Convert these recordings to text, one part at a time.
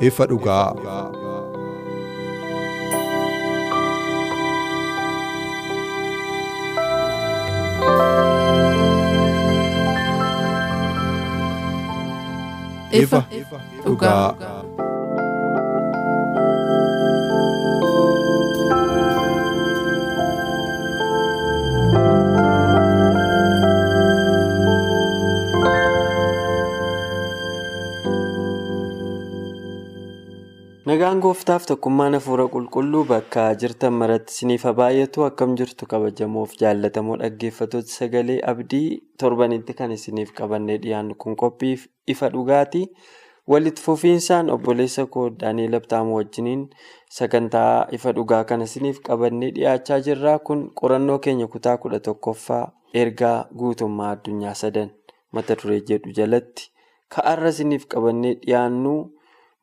Ifa dhugaa. Ifa dhugaa. Nagaan gooftaaf tokkummaan hafuura qulqulluu bakka jirtan maratti isiniif haa baay'atu akkam jirtu kabajamoof jaallatamoo dhaggeeffattoota sagalee abdii torbanitti kan isiniif qabannee dhiyaannu kun qophiif ifa dhugaati. Walitti fufiinsaan obboleessa koo Daani'eel Abtaamoo wajjiniin sagantaa ifa dhugaa kana isiniif qabannee dhiyaachaa jirra. Kun qorannoo keenya kutaa kudha tokkoffaa ergaa guutummaa addunyaa sadan mata duree jedhu jalatti ka'arra isiniif qabannee dhiyaannu.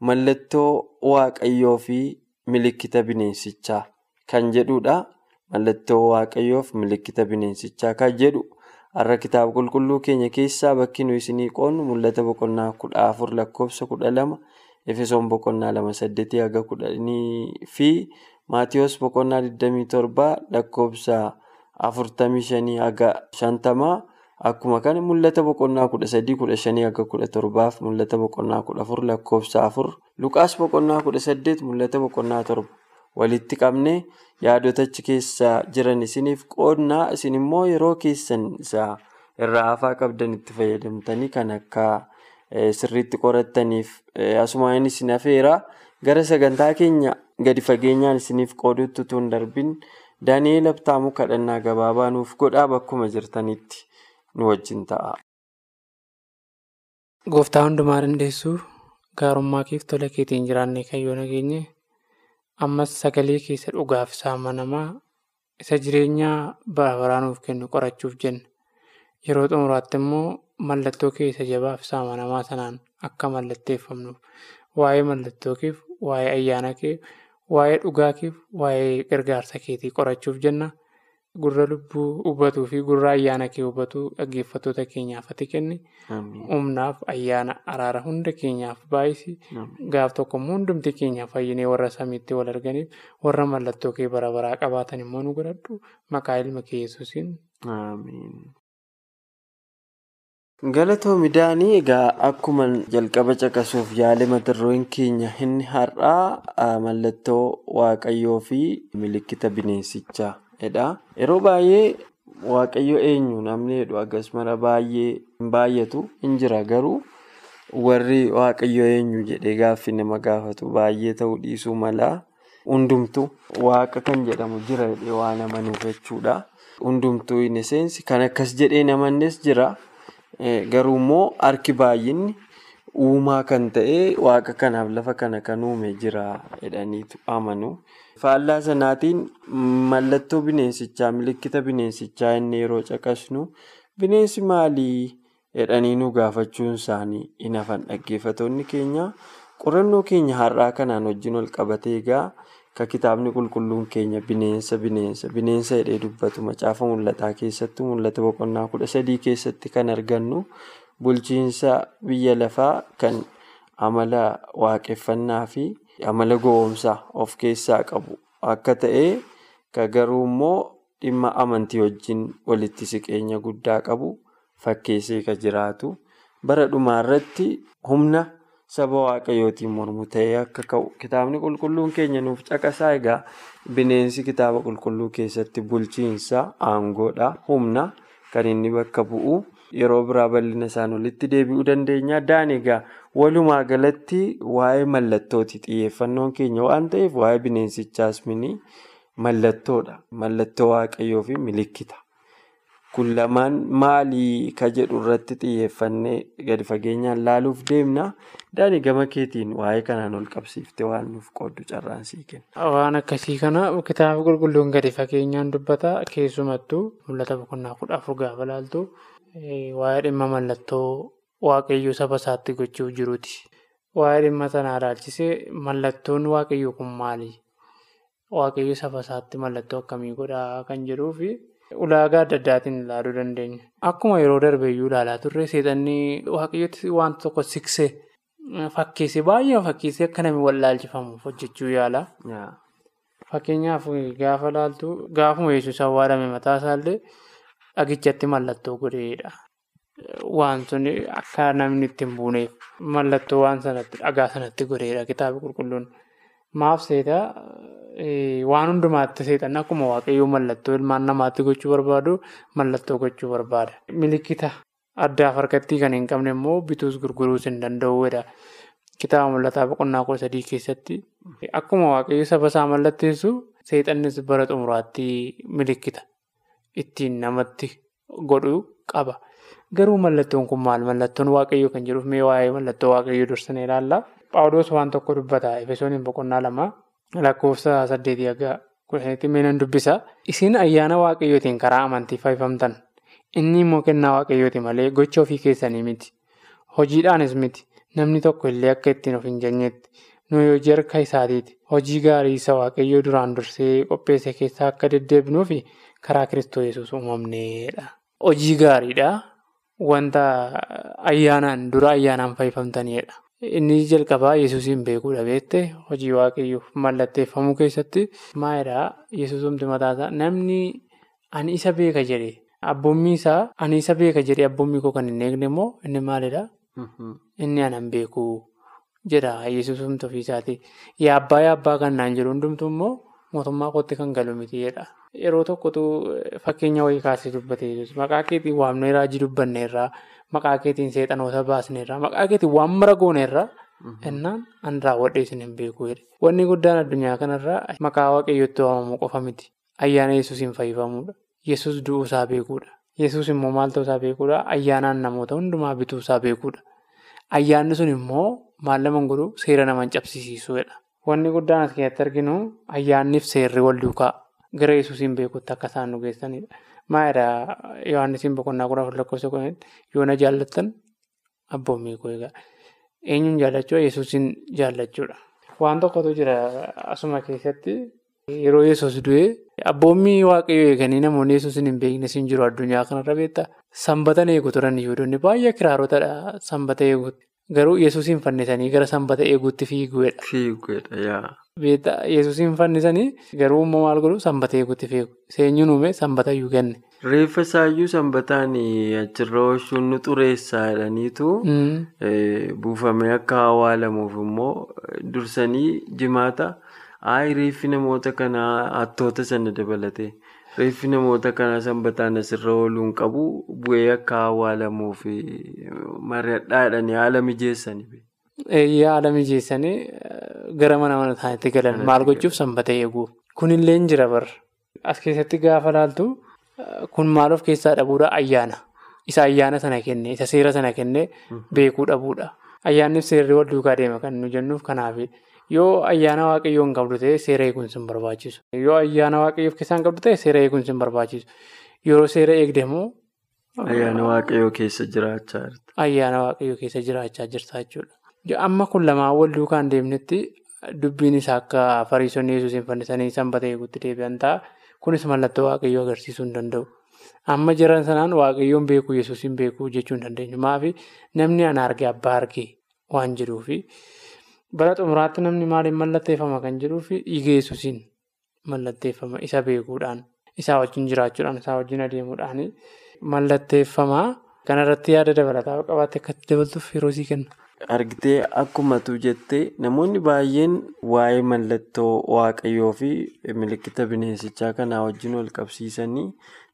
Mallattoo waaqayyoo fi milikkita bineensichaa kan jedhudha. Mallattoo waaqayyoo fi milikkita bineensichaa kan jedhu har'a kitaaba qulqulluu keenya keessaa bakki nuyi isinii qoonnu mul'ata boqonnaa kudha afur lakkoofsa kudha lama efesoon boqonnaa lama saddeetii haga kudhanii fi maatiyoos boqonnaa 27 lakkoofsa afurtamii shanii haga shantamaa. Akkuma kana mul'ata boqonnaa kudha sadii kudha shanii akka kudha torbaaf mul'ata boqonnaa kudha afur lakkoofsa afur Luqaas boqonnaa kudha saddeet mul'ata boqonnaa torba walitti qabnee yaadota achi keessa jiran isiniif qoodnaa isin immoo yeroo keessan isaa irraa hafaa qabdan itti fayyadamtanii kan akka sirriitti qorattaniif asumaan isin hafeera gara sagantaa keenya gadi fageenyaan isiniif qoodutti utuu hin darbin Daani'eel Abtaamuu kadhannaa gabaabaa nuuf godhaa bakkuma jirtanitti. Nu wajjin ta'a. Gooftaa hundumaa dandeessuu gaarummaa keef tola keetiin jiraannee kayyoo nageenye ammas sagalee keessa dhugaaf isaa amanamaa isa jireenyaa bara baraa nuuf kennu qorachuuf jenna yeroo xumuraatti immoo mallattoo keessa jabaaf isaa amanamaa sanaan akka mallatteeffamnuuf waa'ee mallattoo keef waa'ee ayyaana keef waa'ee dhugaa keef waa'ee gargaarsa keetii qorachuuf jenna. Gurra lubbuu hubatuu fi gurra ayyaana kee hubatuu dhaggeeffattoota keenyaaf ati kenni. Humnaaf ayyaana araara hunda keenyaaf baay'isi. Gaaf tokko immoo hundumti keenyaaf fayyinee warra samiitti wal arganiif warra mallattoo kee bara baraa qabaatan immoo nu godhadhu. Maqaa ilma kee yesuusiin. Galatoomi Daanii egaa akkuma jalqaba caqasuuf yaale mata dureen keenya inni har'aa mallattoo waaqayyoo fi milikkita bineensichaa. Yeroo baay'ee waaqayyo eenyu? Namni jedhu akkasumara baay'ee hin baay'atu hin jira. Garuu warri waaqayyo eenyu jedhee gaaffii nama gaafatu baay'ee ta'uu dhiisuu mala. Hundumtu waaqa kan jedhamu jira jedhee waan amanuuf jechuudha. Hundumtuu inni seensi kan akkas jedhee namannes jira. Garuu immoo harki baay'inni uumaa kan ta'e waaqa kanaaf lafa kana kan uume jira jedhaniitu amanu. Faallaa sanaatiin mallattoo bineensichaa milikkita bineensichaa inni yeroo caqasnu bineensi maalii jedhanii nu gaafachuun isaanii hin hafan dhaggeeffattoonni keenya qorannoo keenya har'aa kanaan wajjin ol qabatee egaa kan kitaabni qulqulluun keenya bineensa bineensa bineensa jedhee dubbatu macaafa mul'ataa keessatti mul'ata boqonnaa kudha sadii keessatti kan argannu bulchiinsa biyya lafaa kan amala waaqeffannaa fi. Amala gowwoomsaa of keessaa qabu. Akka ta'e kan garuu immoo dhimma amantii wajjin walitti siqeenya guddaa qabu fakkeessee kan jiraatu. Bara dhumaa irratti humna saba waaqayyootiin mormu ta'ee akka ka'u. Kitaabni qulqulluun keenya nuuf caqasaa egaa bineensi kitaaba qulqulluu keessatti bulchiinsa aangoodha humna kan inni bakka bu'u yeroo biraa bal'ina isaan walitti deebi'uu dandeenya. Addaan egaa walumaa galatti waa'ee mallattooti xiyyeeffannoon keenya waan ta'eef waa'ee bineensichaas mini mallattoodha. Mallattoo waaqayyoo fi milikkita. Kun lamaan maalii ka jedhu irratti xiyyeeffannee gadi fageenyaan laaluuf deemna. Daani gama keetiin waa'ee kanaan ol qabsiifte waan nuuf qooddu carraan sii kenna. Waan akkasii kana kitaaba qulqulluun gadi fageenyaan dubbata. Keessumattuu mul'ata boqonnaa kudha afur gaafa laaltu waa'ee dhimma mallattoo waaqayyoo saba isaatti gochuuf jiruuti. Waa'ee dhimma sanaa ilaalchisee mallattoon waaqayyoo kun maali? Waaqayyo saba isaatti mallattoo akkamii godhaa kan jedhuu fi ulaagaa adda addaatiin ilaaluu dandeenya. Akkuma yeroo darbe iyyuu ilaalaa turre seexanni waaqayyooti wanta tokko siksee fakkeessee baay'ee fakkeessee akka namni wallaalchifamuuf hojjechuu yaala. Fakkeenyaaf gaafa laaltu gaafuma yesuus awwaalame mataa isaallee dhagichatti mallattoo godheedha. Waan sun akka namni itti hin buuneef mallattoo waan sanatti dhagaa sanatti godheedha kitaaba qulqulluun. Maaf seetaa waan hundumaatti seexanni akkuma waaqayyoo mallattoo ilmaan namaatti gochuu barbaadu mallattoo gochuu barbaada. Milikkita addaaf harkattii kan hin qabne immoo bituus gurguruus hin danda'uudha. Kitaaba mul'ataa boqonnaa kudha sadii keessatti akkuma waaqayyo saba isaa mallatteessu seexannis bara xumuraatti milikkita ittiin namatti godhu qaba. Garuu mallattoon kun maal? Mallattoon waaqayyoo kan jedhuuf mee waa'ee mallattoo waaqayyoo dursanii ilaalla. Phaawulos waan tokko dubbata. Efesooniin boqonnaa lama lakkoofsa saddeetii haga kudhaniitti mee nan dubbisa. Isin ayyaana waaqayyootiin karaa amantii fayyifamtan. Inni immoo kennaa waaqayyooti malee gocha ofii keessanii miti. Hojiidhaanis miti. Namni tokko illee akka ittiin of hin jajnetti. Nuyi hojii harka isaatiiti. Hojii gaarii isa waaqayyoo duraan dursee qopheesse keessaa akka deddeebinuufi karaa Kiristoos Yesuus uumamneedha. Hojii gaariidha. Wanta ayyaanaan dura ayyaanaan fayyifamtanidha. Inni jalqabaa Yesuusiin beekuudha beekte hojii waaqayyoof mallatteeffamuu keessatti maalidhaa Yesuusumti mataasaa namni ani isa beeka jedhe abboommii isaa ani isa beeka jedhe abboommii koo kan hin eegne immoo inni maalidhaa? Inni anan beeku jedha Yesuusumti ofiisaati. Yaa abbaa yaa abbaa kan naan jedhu hundumtu immoo mootummaa kootti kan galu miti jedha. Yeroo tokkotu fakkeenya wayii kaasee dubbate maqaa keetiin waamnee raajii dubbanneerraa maqaa keetiin seexanoota baasneerraa maqaa keetiin waan mara gooneerraa innaan an raawwadhee isin hin beeku. Wanni guddaan addunyaa kanarraa maqaa waaqayyootti waamamuu qofa miti. Ayyaana Yesuusiin fayyifamuudha. Yesuus du'uu isaa beekuudha. Yesuus immoo maal ta'uu isaa beekuudha. Ayyaanaan namoota hundumaa bituu isaa beekuudha. Ayyaanni sun immoo maal nama godhu seera nama hin cabsisiisuudha. Wanni guddaan as keessatti arginu ayyaanniif seerri wal duukaa gara Yesuusiin beekutti akka isaan nu geessanidha. Maalidhaa Yohaannisiin boqonnaa kudha afur lakkoofsa kudhanitti yoo na jaallattan abboommii koo egaa. Eenyuun jaallachuu Yesuusiin jaallachuudha. Waan tokkotu jira asuma keessatti yeroo Yesuus du'ee abboommii waaqayyoo eeganii namoonni Yesuusiin hin beeknes hin jiru addunyaa kanarra beektaa. Sanbatan eegu turan iyyuu baay'ee kiraarotadha sanbata eeguutti. Garuu Yesuusiin fannisanii gara sanbata eeguutti fiiguudha. Fiiguudha yaa. Beektaa Yesuusiin fannisanii garuu maal godhu sanbata eeguutti fiigu. Seenyuun uume sanbata iyyuu kenne. Reeffa isaayyuu sanbataan achirra oolchuun nu xureessaa jedhaniitu buufamee akka awwaalamuuf immoo dursanii jimaata. Ayi reeffi namoota kanaa hattoota sana dabalatee reeffi namoota kanaa sanbataan asirra ooluun qabu bu'ee akka awwaalamuuf mari'adhaa jedhanii haala mijeessanii. Haala mijeessanii gara mana mana isaaniitti galan maal gochuuf sanbata eeguuf. Kunillee hin jira barra. As keessatti gaafa laaltu kun maal of keessaa dhabuudha ayyaana. Isa ayyaana sana kennee isa seera sana kennee beekuu dhabuudha. Ayyaanniif seerri wal duukaa deema kan nu jennuuf kanaafidha. Yoo ayyaana waaqayyoo hin qabdu ta'e seera eegumsi hin barbaachisu. Yoo ayyaana waaqayyoo of keessaa hin qabdu ta'e seera eegumsi hin barbaachisu. Yeroo seera eegde immoo. Ayyaana waaqayyoo keessa jiraachaa jirta. Ayyaana waaqayyoo keessa jiraachaa jirta jechuudha. Amma kun lamaan wal duukaa hin deemnetti dubbiin isaa akka fariisonni yesuusiin fannisanii sanbata eeguutti deebi'an ta'a. Kunis mallattoo waaqayyoo agarsiisuu hin danda'u. Amma jiran sanaan waaqayyoon beekuu yesuusiin beekuu jechuu hin dandeenyu. Maafi namni ana arge abbaa arge waan jedhuufi. Bara xumuraatti namni maaliin mallatteeffama kan jedhuufi dhiiga yesuusiin mallatteeffama isa beekuudhaan isaa wajjin jiraachuudhaan isaa wajjin adeemuudhaan mallatteeffama kanarratti yaada dabalataa qabaatte akkatti dabaltuuf yeroo sii kenna. Argitee akkumatu jettee namoonni baay'een waa'ee mallattoo waaqayyoo fi milikkita bineensichaa kanaa wajjin wal qabsiisanii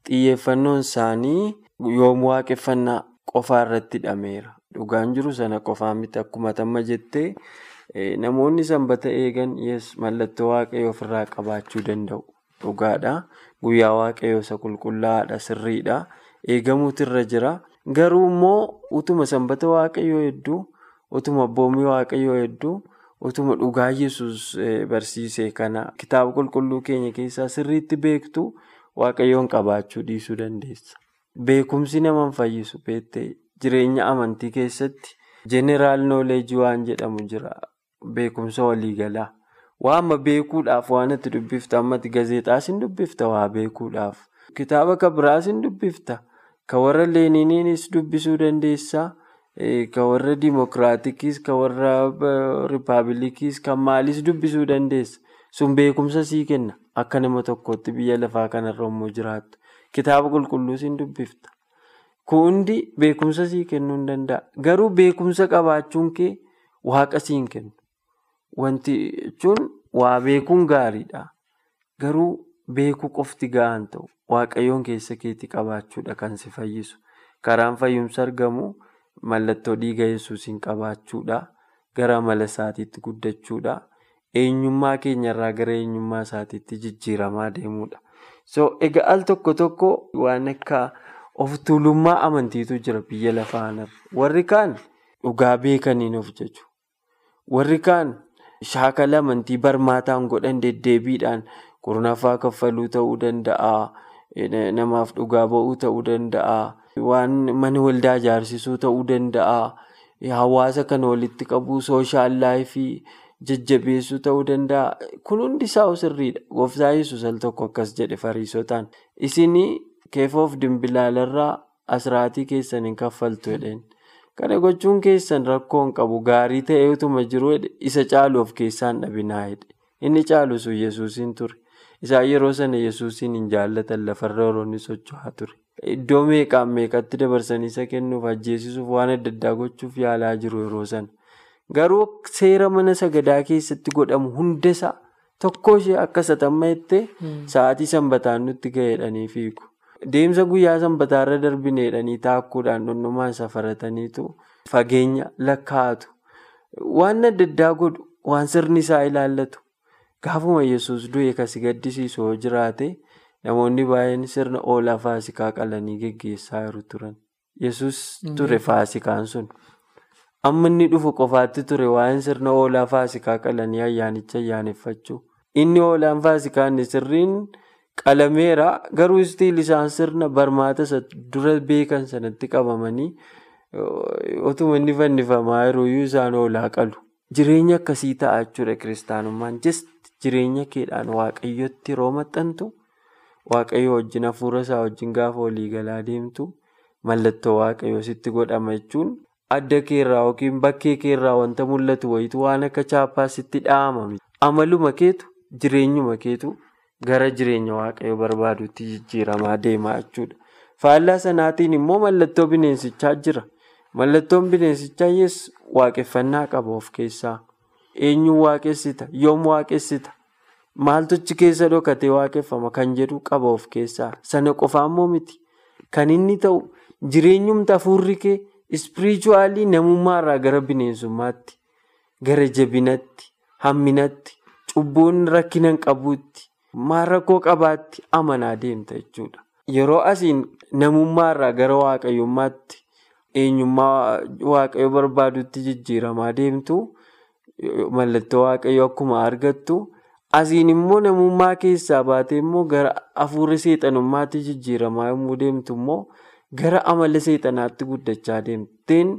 xiyyeeffannoon isaanii yoom waaqeffannaa qofaa irratti hidhameera. Dhugaan jiru sana qofaa miti akkuma tamma jettee namoonni sanbata eegan mallattoo waaqayyoo ofirraa qabaachuu danda'u. Dhugaadha. Guyyaa waaqayyoo isa qulqullaa'aadha sirriidha. Eegamuutu irra jira. Garuu immoo utuma sanbata waaqayyoo hedduu utuma abboomii waaqayyoo hedduu utuma dhugaa yesus barsiise kana kitaaba qulqulluu keenya keessaa sirriitti beektu waaqayyoon qabaachuu dhiisuu dandeessa. Beekumsi nama hin fayyisu beektee jireenya amantii keessatti jeneraal nooleejii waan jedhamu jira. Beekumsa waliigalaa. Waa amma beekuudhaaf waan itti dubbifta ammatti gazeexaas hin dubbifta waa beekuudhaaf. Kitaaba kan biraas hin dubbifta. Kan warra Leeniniinis dubbisuu dandeessaa. Kan warra Dimookiraatikiis, kan warra Rippaabilikiis, kan maaliis dubbisuu dandeessa. Sun beekumsa sii kenna. Akka nama tokkootti biyya lafaa kanarra immoo jiraattu. Kitaaba qulqulluus hin dubbifta. Kun hundi beekumsa sii kennuu hin danda'a. Garuu beekumsa qabaachuun kee waaqa sii hin kennu. Wanti jechuun waa beekuun gaariidha. Garuu beekuu qofti gahaan ta'u waaqayyoon keessa keetti qabaachuudha kan si fayyisu. Karaan fayyumsa argamu mallattoo dhiiga yesuusiin qabaachuudha. Gara amala isaatiitti guddachuudha. Eenyummaa keenyarraa gara eenyummaa isaatiitti jijjiiramaa deemuudha. Egaa al tokko tokko waan akka of tuulummaa amantiitu jira biyya lafaa kanarra. Warri kaan dhugaa beekaniin of jaju. Warri kaan shaakala amantii barmaataan godhan deddeebiidhaan kurnaffaa kaffaluu ta'uu danda'a. Namaaf dhugaa ba'uu ta'uu danda'a. Waan mana waldaa ijaarsisuu ta'uu danda'a. Hawaasa kana walitti qabuu sooshaal laayifii jajjabeessuu ta'uu danda'a. Kun hundi isaa sirriidha. Gooftaa Yesuus al tokko akkas jedhe fariisotaan. Isin keefoof dimbilaalarraa asiraatii keessan hin kaffaltu jedheen. Kana gochuun keessan rakkoo hin qabu. Gaarii ta'ee utuma jiru isa caalu of keessaan dhabinaa jedhe. Inni caalu sun Yesuusiin ture. Isaan yeroo sana Yesuusiin hin jaallatan lafarra oroonni socho'aa ture. Iddoo meeqaan meeqatti dabarsanii isa kennuuf ajjeesisuuf waan adda addaa gochuuf yaalaa jiru yeroo sana. Garuu seera mana sagadaa keessatti godhamu hundasaa tokko ishee akka satamma jettee sa'aatii sanbataan nutti ga'eedhanii fiigu. Deemsa guyyaa sanbataarra darbineedhanii taakkuudhaan dhundhumaan safarataniitu fageenya lakkaa'atu. Waan adda addaa godhu waan sirni isaa ilaallatu. Gaafuma yesus du'e kasi gaddisiisu yoo jiraate namoonni baay'een sirna oolaa faasikaa qalanii geggeessaa jiru turan. Yesus ture faasikaan sun. Amma inni dhufu qofaatti ture waa'een sirna oolaa faasikaa qalanii ayyaanicha ayyaaneffachuu. Inni oolaan faasikaa inni sirriin qalameera garuu istiil isaan sirna barmaata dura beekan sanatti qabamanii otuma inni fannifamaa jiruyyuu isaan oolaa qalu. Jireenya akkasii ta'a jechuudha kiristaanummaan. Jireenya keedhaan waaqayyotti yeroo maxxantu waaqayyo wajjin hafuura isaa wajjin gaafa walii galaa deemtu mallattoo waaqayyoo sitti godhama jechuun adda keerraa yookiin bakkee keerraa wanta mul'atu wayitu waan akka chaappaa sitti dha'amame. Amaluma keetu jireenyuma keetu gara jireenya waaqayyoo barbaadutti jijjiiramaa deemaa jechuudha. Faallaa sanaatiin immoo mallattoo bineensichaa jira. Mallattoon bineensichaa yes waaqeffannaa qaba of keessaa. Eenyuun waaqessita? Yoom waaqessita? Maaltochi keessa dhokatee waaqeffama kan jedhu qaba of keessaa. Sana qofaa immoo miti. Kan inni ta'u jireenyumti hafuurri kee ispirichuwaalii namummaarraa gara bineensummaatti, gara jabinatti, hamminatti, cubbuun rakkina hin qabuutti, maal rakkoo qabaatti amanaa deemta jechuudha. Yeroo asiin namummaarraa gara waaqayyummaatti eenyummaa waaqayyo barbaadutti jijjiiramaa deemtu mallattoo waaqayyo akkuma argattu asiin immoo namummaa keessaa baatee immoo gara hafuura seexanummaatti jijjiiramaa yommuu deemtu immoo gara amala seexanaatti guddachaa deemteen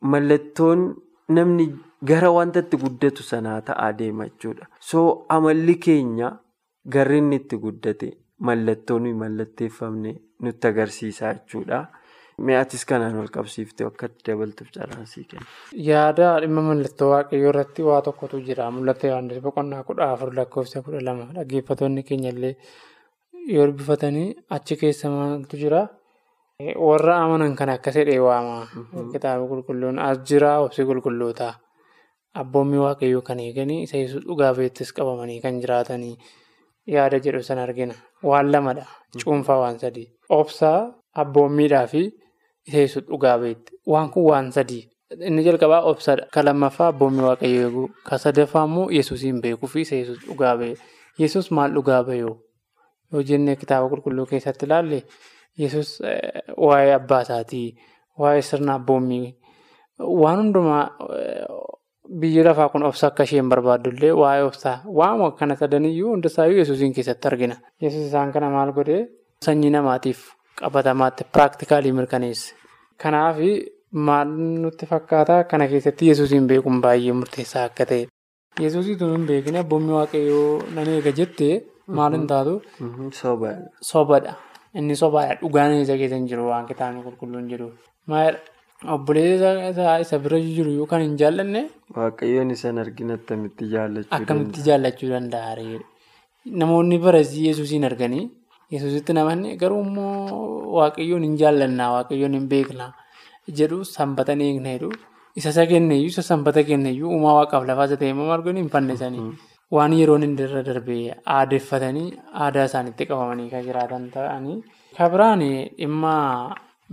mallattoon namni gara wanta itti guddatu sanaa ta'aa deema jechuudha. So amalli keenya garri inni itti guddate mallattoo nuyi mallatteeffamne nutti agarsiisaa jechuudha. Mi'aatis kanaan wal qabsiiftee akka itti dabaltuuf carraansii kenna. Yaada dhimma mallattoo waaqayyoo irratti waa tokkotu jira. Mul'ata Yohaannis boqonnaa kudha afur lakkoofsa kudha lama dhaggeeffattoonni keenya illee yoo dubbifatanii achi keessa maaltu jira? Warra amanan kan akka sedhee waama. Kitaaba qulqulluun as jira obsi qulqulloota. Abboommi waaqayyoo kan eeganii isa dhugaa beektis qabamanii kan jiraatanii yaada jedhu sana argina. Waan lamadha. Cuunfaa waan sadii. Obsaa abboommiidhaa fi yesus dhugaa beekte. Waan kun waan sadii. Inni jalqabaa obsadha. Kan lammaffaa abboommii waaqayyoo eeguu. Kan sadaffaa immoo yesuusiin beekuu fi yesus dhugaa ba'e. Yesus maal dhugaa ba'e yoo jennee kitaaba qulqulluu keessatti ilaalle yesus waa'ee abbaa isaatii, waa'ee sirna abboommii waan hundumaa biyyi lafaa kun obsa akka isheen barbaadullee waa'ee obsaa waama kana sadaniyyuu hundisaayyuu yesuusiin keessatti argina. Yesus isaan kana maal godhee sanyii namaatiif qabatamaatti piraaktikaalii mirkaneesse. Kanaaf maal nutti fakkaata kana keessatti yesuusiin beekuun baay'ee murteessaa akka ta'edha. Yesuusiitu hin beekne abboommii waaqayyoo nan eega jettee maal hin taatu? Sobadha. Inni sobaadha. Dhugaan isa keessa hin jiru waan kitaabni qulqulluun jiru. Obboleessa isaa isa bira jiru yoo kan hin jaallanne. Waaqayyoon isaan argina akkamitti jaallachuu danda'a? Akkamitti jaallachuu danda'a? Namoonni barasii yesuusiin arganii yesuusitti namanni garuu immoo waaqayyoon hin jaallannaa waaqayyoon hin beeknaa jedhu sanbata ni eegna jedhu isa isa kenneeyyuu isa sanbata kenneeyyuu uumaa waaqaaf lafaa isa ta'e immoo margoon hin fannisanii waan yeroon inni irra darbee aadeffatanii aadaa isaaniitti qabamanii kan jiraatan ta'anii. Kan biraan dhimma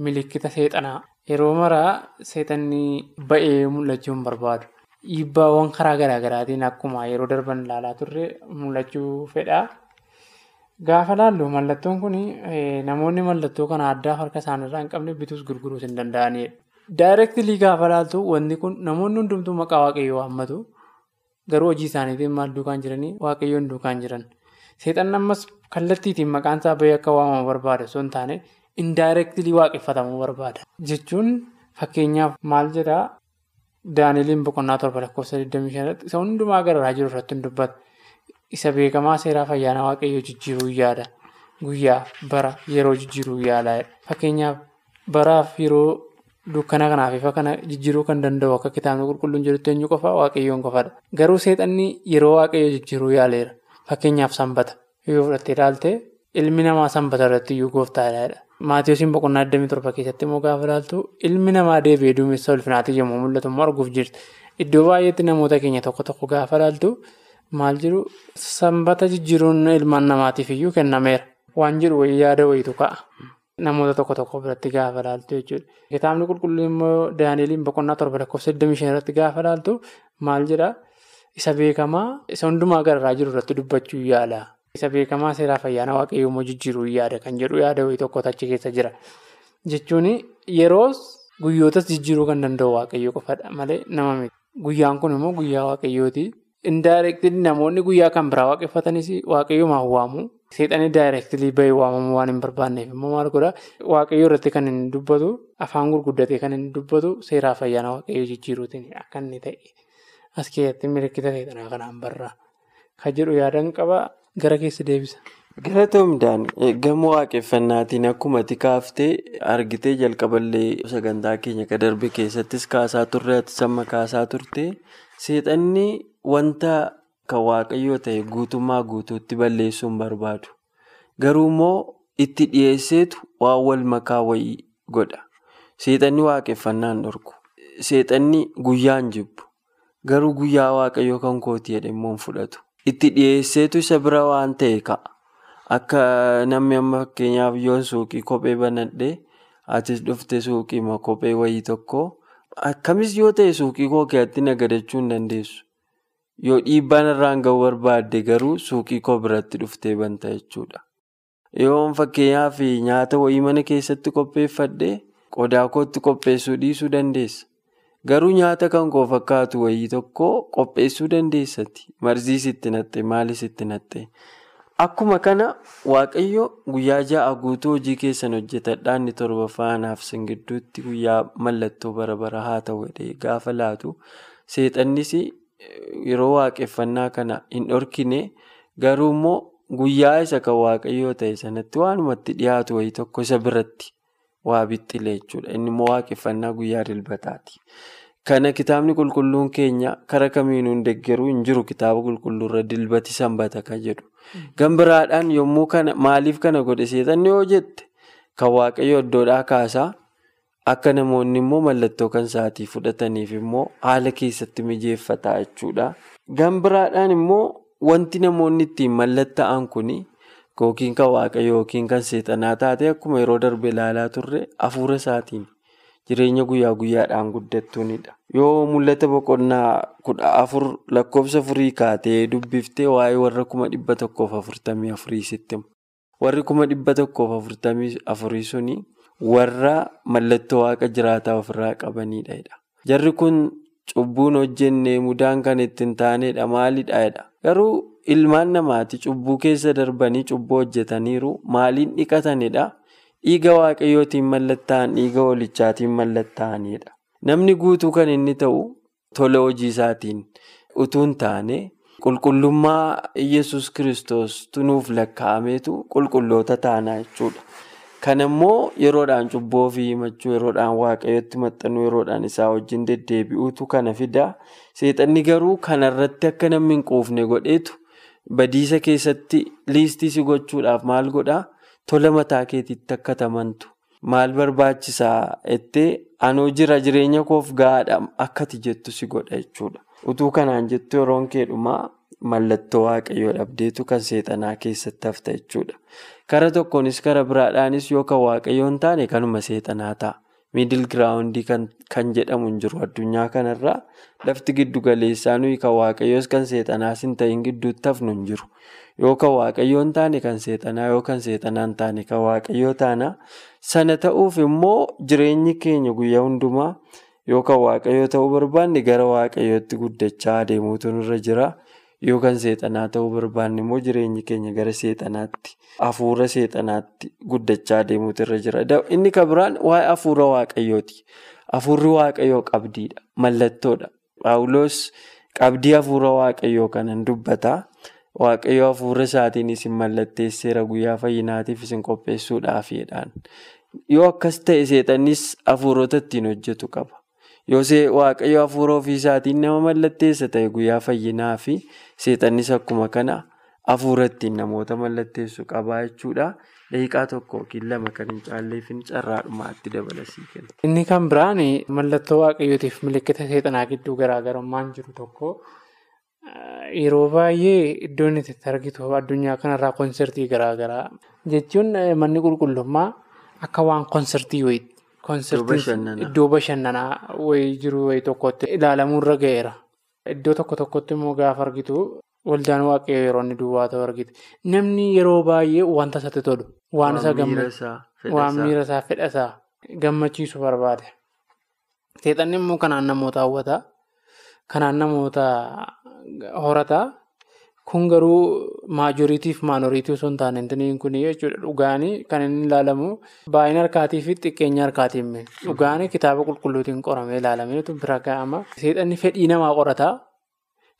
milikkita seexanaa. Yeroo maraa seexanni ba'ee mul'achuu hin barbaadu. Dhiibbaawwan karaa garaa garaatiin akkuma yeroo darban ilaalaa turre mul'achuu fedha. Gaafa laallu mallattoon kun namoonni mallattoo kana addaa harka isaaniirraa hin qabne bituus gurguruus hin danda'anidha. Daayireektilii gaafa laaltu wanti kun namoonni hundumtuu maqaa waaqayyoo waammatu garuu hojii isaaniitiin maal duukaan jiranii waaqayyoon duukaan jiran. Seexanni ammas kallattiitiin maqaan isaa bahee akka waamamu barbaada osoo hin taane. Indaayireektilii waaqeffatamuu barbaada. Jechuun fakkeenyaaf maal jedhaa Daaniiliin boqonnaa torba lakkoofsa 25 irratti isa hundumaa gararaa jiru irratti hin dubbata. Isa beekamaa seeraa fayyaana waaqayyoo jijjiiruu yaada. Guyyaa bara yeroo jijjiiruu yaala. Fakkeenyaaf baraaf yeroo dukkana kanaaf ifa kana jijjiiruu kan danda'u akka kitaabni qulqulluun jedhutti eenyu qofaa waaqayyoon qofadha. Garuu seexanni yeroo waaqayyoo jijjiiruu yaaleera. Fakkeenyaaf sanbata yoo fudhattee ilaalte ilmi namaa sanbata irratti iyyuu gooftaadha. Maatiyoosiin boqonnaa 27 keessatti immoo gaafa ilaaltu ilmi namaa deebi'ee duumessa ulfinaatiin yommuu mul'atu immoo arguuf jirti. Iddoo baay'eetti namoota keenya tokko tokko gaafa ilaaltu maal jiru sanbata jijjiiruun ilmaan namaatiif iyyuu kennameera. Waan jedhu wayii yaada wayiitu ka'a. Namoota tokko tokko biratti gaafa ilaaltu jechuudha. Kitaabni qulqulluun immoo Daaniiliin boqonnaa torba lakkoofsa 25 irratti gaafa ilaaltu maal jedhaa isa beekamaa isa hundumaa gararaa jiru irratti dubbachuu yaala. Isa beekamaa seeraa fayyaana waaqayyoo immoo jijjiiruu yaada kan jedhu yaada wayii tokko achi keessa jira. Jechuun yeroo guyyootas jijjiiruu kan danda'u waaqayyoo qofadha malee nama miti. Guyyaan kun immoo guyyaa waaqayyooti. Indaayireektilii namoonni guyyaa kan biraa waaqeffatanis waaqayyoo maan waamu. Seexanii daayireektilii bahee waamamuu waan hin barbaanneef immoo maal godhaa waaqayyoo irratti kan inni dubbatu afaan gurguddatee kan inni dubbatu seeraa fayyaana waaqayyoo jijjiiruutiin akka inni ta'e as keessatti milikkita seexanaa kanaan barraa. Kan jedhu yaadan qaba. Gara keessa deebisa. Galatoomdaan gamoo waaqeffannaatiin akkuma kaaftee argitee jalqaballee sagantaa keenya kan darbe keessattis kaasaa turre ati samma kaasaa turte seexanni wanta kan waaqayyoo ta'e guutummaa guutuutti balleessuu hin barbaadu. Garuu immoo itti dhiyeesseetu waan wal makaa wayii godha. Seexanni waaqeffannaan dhorku. Seexanni guyyaan jibbu. Garuu guyyaa waaqayyoo kan kooti jedhee immoo hin fudhatu. Itti dhiyeesseetu isa bira waan ta'e ka'a. Akka namni amma fakkeenyaaf yoo suuqii kophee banadhee atis dhufte suuqii kophee wayii tokko akkamis yoo ta'e suuqii koo keessatti nagadachuu hin dandeessu. Yoo dhiibbaan irraan ga'uu barbaadde garuu suuqii koo biratti dhuftee banta jechuudha. Yoo fakkeenyaaf nyaata wayii mana keessatti qopheeffadhee qodaa kootti qopheessuu dhiisuu dandeessa. Garuu nyaata kan koo fakkaatu wayii tokko qopheessuu dandeessati. Marzii sitti natte maalis sitti natte. Akkuma kana Waaqayyo guyyaa ja'a guutuu hojii keessan hojjetadhaa inni torbaffaa anaaf sin gidduutti guyyaa mallattoo bara bara haa ta'u jedhee gaafa laatu seexannis yeroo waaqeffannaa kana hin dhorkine garuu immoo guyyaa isa kan Waaqayyoo ta'e sanatti waanumatti dhiyaatu wayii tokko isa biratti waa bixxile jechuudha. Inni immoo waaqeffannaa guyyaa dilbataati. Kana kitaabni qulqulluun keenya kara kamiinuu hin deeggaruu hin jiru kitaaba qulqulluurra dilbati sanbata kan jedhu. Gambiraadhaan yommuu kana maaliif kana godhe seexanni yoo jette kan waaqayyo iddoodhaa kaasaa akka namoonni immoo mallattoo kan isaatii fudhataniif immoo haala keessatti mijeeffata jechuudha. Gambiraadhaan immoo wanti namoonni ittiin mallatta'an kun yookiin kan waaqayyo yookiin kan seexanaa taate akkuma yeroo darbe ilaalaa turre hafuura isaatiin jireenya guyyaa guyyaadhaan guddattuunidha. Yoo mul'ata boqonnaa kudha afur lakkoofsa afurii kaatee dubbiftee waa'ee warra kuma dhibba tokkoof afurtamii afurii sitti warri kuma dhibba tokkoof afurtamii afurii suni warra mallattoo waaqa jiraataa ofirraa qabanidha. Jarri kun cubbuun hojjennee mudaan kan ittiin taanedha maalidha? Garuu ilmaan namaati cubbuu keessa darbanii cubbuu hojjetaniiru maaliin dhiqatanidha? Dhiiga waaqayyootiin mallattaa'an dhiiga hoolichaatiin mallattaa'anidha. Namni guutuu kan inni ta'u tola hojii isaatiin utuu hin taane qulqullummaa Iyyasuus kiristoos tunuuf lakkaa'ameetu qulqulloota taanaa jechuudha. Kan immoo yeroodhaan cubbuu ofii himachuu, yeroodhaan waaqayyotti maxxanuu, yeroodhaan isaa wajjin deddeebi'uutu kana fida. Seexanni garuu kanarratti akka namni hin quufne godheetu badiisa keessatti liistii si gochuudhaaf maal godhaa? Tola mataa keetiitti akka tamantu maal barbaachisaa jettee anoo jira jireenya koof gahaadha akkati jettu si godha jechuudha. Utuu kanaan jettu yeroon keedhumaa mallattoo waaqayyoo dhabdeetu kan seexanaa keessatti hafta jechuudha. Kara tokkonis kara biraadhaanis yoo kan waaqayyoo hin taane kanuma seexanaa ta'a. Miidil giraawundii kan jedhamu hin jiru addunyaa kanarraa lafti giddu galeessaa nuyi kan waaqayyoos kan seexanaas hin ta'in gidduutti hafnu hin jiru. Yoo kan taane kan seexanaa yoo kan taane kan waaqayyoo taana sana ta'uuf immoo jireenyi keenya guyyaa hundumaa yoo kan waaqayyoo ta'uu barbaanne gara waaqayyootti guddachaa adeemuutu nurra jira. Yoo kan seexanaa ta'uu barbaanne immoo jireenyi keenya gara seexanaatti hafuura seexanaatti guddachaa adeemuutu irra jira. Inni kan biraan waa'ee hafuura waaqayyooti. Hafuurri waaqayyoo qabdiidha. Mallattoodha. Paawuloos qabdii hafuura waaqayyoo kanan dubbata. Waaqayyo hafuura isaatiin isin mallatteesseera guyyaa fayyinaatiif isin qopheessuudhaafidhaan. Yoo akkas ta'e seexannis hafuurota ittiin hojjetu qaba. Yoo waaqayyo hafuura ofii isaatiin nama mallatteessa ta'e guyyaa fayyinaa fi seexannis akkuma kana hafuura ittiin namoota mallatteessu qabaa jechuudha. Daqiiqaa tokko yookiin lama kan hin caalleef carraadhumaatti dabalasii kenna. Inni kan biraan mallattoo waaqayyootiif milikkita seexanaa gidduu garaagarummaan jiru tokko yeroo baay'ee iddoon itti argitu addunyaa kanarraa konsertii garaagaraa jechuun manni qulqullummaa akka waan konsertii wayiiti. Iddoo bashannanaa wayii jiru wayii tokkotti ilaalamuurra ga'eera. Iddoo tokko tokkotti immoo gaafa argitu waldaan waaqayyoo yeroo inni duwwaa ta'u argite. Namni yeroo baay'ee wanta isatti tolu. Waan isa waan miira isaa fedha isaa gammachiisu barbaada. Seexanni immoo kanaan namoota hawwata. Kanaan namoota horata. Kun garuu maajoriitiif maanoriitii osoo hin taane intiniin kun jechuudha. Dhugaanii kan inni ilaalamu baay'ina harkaatii fi xiqqeenya harkaatiin dhugaanii kitaaba qulqulluutiin qoramee ilaalameetu bira ga'ama. Seexanni fedhii namaa qorata.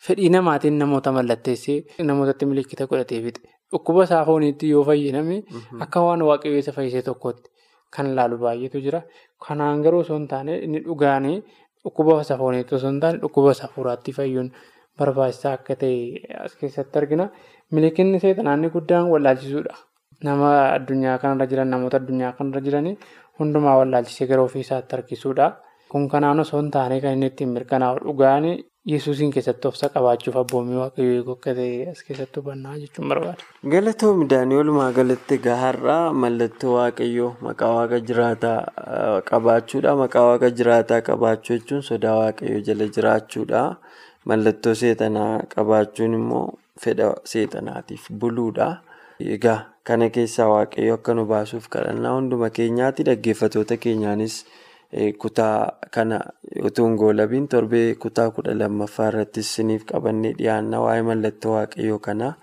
Fedhii namaatiin namoota mallatteessee namootatti milikkita godhatee fixe. Dhukkuba isaa fooniitti yoo fayyadame akka waan waaqayyoo isa fayyisee tokkotti kan ilaalu baay'eetu jira. Kanaan garuu osoo hin taane inni dhugaanii dhukkuba isa fooniitti osoo hin taane dhukkuba isa hafuuraatti fayyuun. Barbaachisaa akka ta'e as keessatti argina. Milikinni seexanaanni guddaan wallaalchisuudha. Nama addunyaa kanarra jiran namoota addunyaa kanarra jiran hundumaa wallaalchisee gara ofii isaatti harkisuudha. Kun kanaan osoo hin taane kan inni ittiin mirkanaa'u dhugaan yesuusiin keessatti obsa qabaachuuf abboommii waaqayyoo eeguu akka ta'e as keessatti hubannaa jechuun barbaada. Galatoomii Daanii walumaa galatti gaharraa mallattoo waaqayyoo maqaa waaqa jiraataa qabaachuudha. Maqaa waaqa jiraataa qabaachuu jechuun sodaa waaqayyoo jala jiraachuudha. Mallattoo seexanaa qabaachuun immoo fedha seexanaatiif buluudha. Egaa kana keessaa waaqayyo akka nu baasuuf kadhannaa hunduma keenyaatti dhaggeeffatoota keenyaanis kutaa kana utuu hin goolabiin torbee kutaa kudha lammaffaa irratti isiniif qabannee dhiyaanna waa'ee mallattoo waaqayyoo kanaa.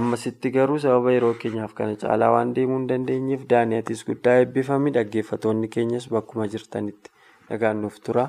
Ammasitti garuu sababa yeroo keenyaaf kana caalaa waan deemuu hin dandeenyeef daani'atis guddaa eebbifame dhaggeeffatoonni keenyas bakkuma jirtanitti nagaan nuuf tura.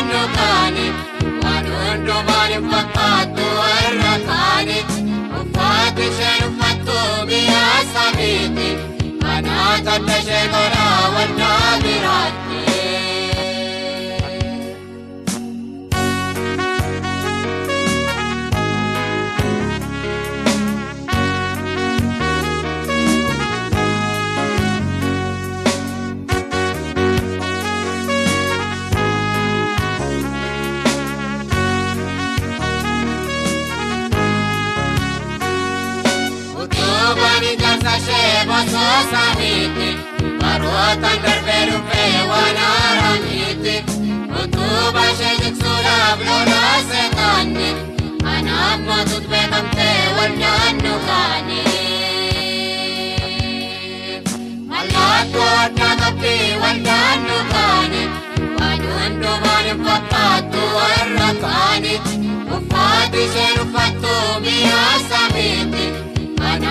Wandaanoo kaane waan hundumaan hin fakkaatu warra kaane uffata isheen uffattu mi'a sana. samiiti. Kanaata dashee godhaa waldaa biraatti. Ishee bosoo samiiti. Barootaan darbee dhufee waan haaraa miti. Utubaa ishee jigsuudhaaf lolaa seetaanni. Kanaaf mootuutu beekamtee waldaan nu kaane. Mallattoo addaa qabdi waldaan nu kaane. Waan hundumaan hin fakkaattu warra kaani. Uffaati isheen uffattu mi'a samiiti.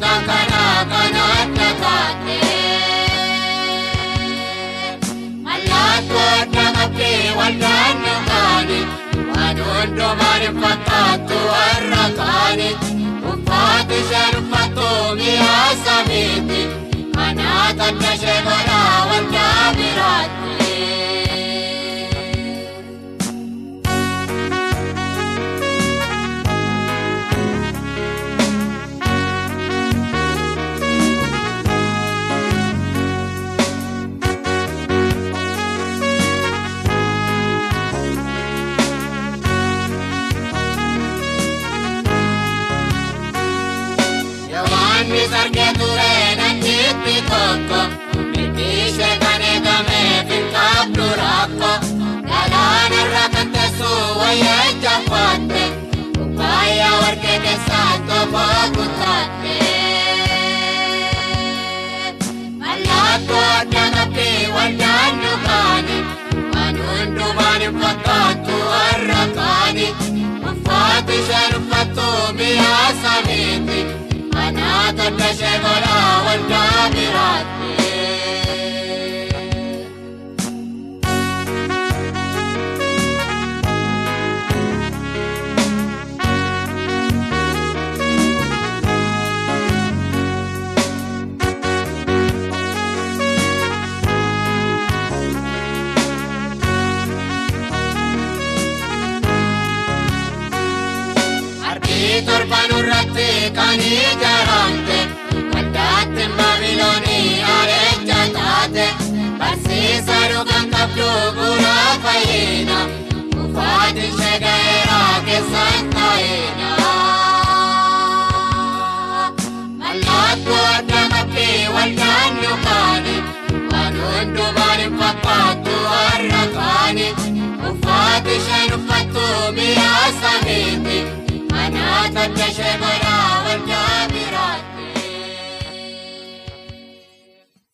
Lukaan karaa kan adda taate. Mallattoo adda qabdi waldaan nu kaani. Waan hundumaan fakkaattu warra kaani. Uffaati isheen uffattu mi'a samiiti. Kanaata dashee godhaa waldaa biraatti. Teessu wayyaa ijaafatte. Kubbaayyaa warqee keessaa tokkoo kuttaatte. Mallattoo adda qabdi waldaan nu kaani. Waan hundumaan hin fakkaattu warra kaani. Uffaati isheen dhugaan qabdu bu'uura fayyina uffati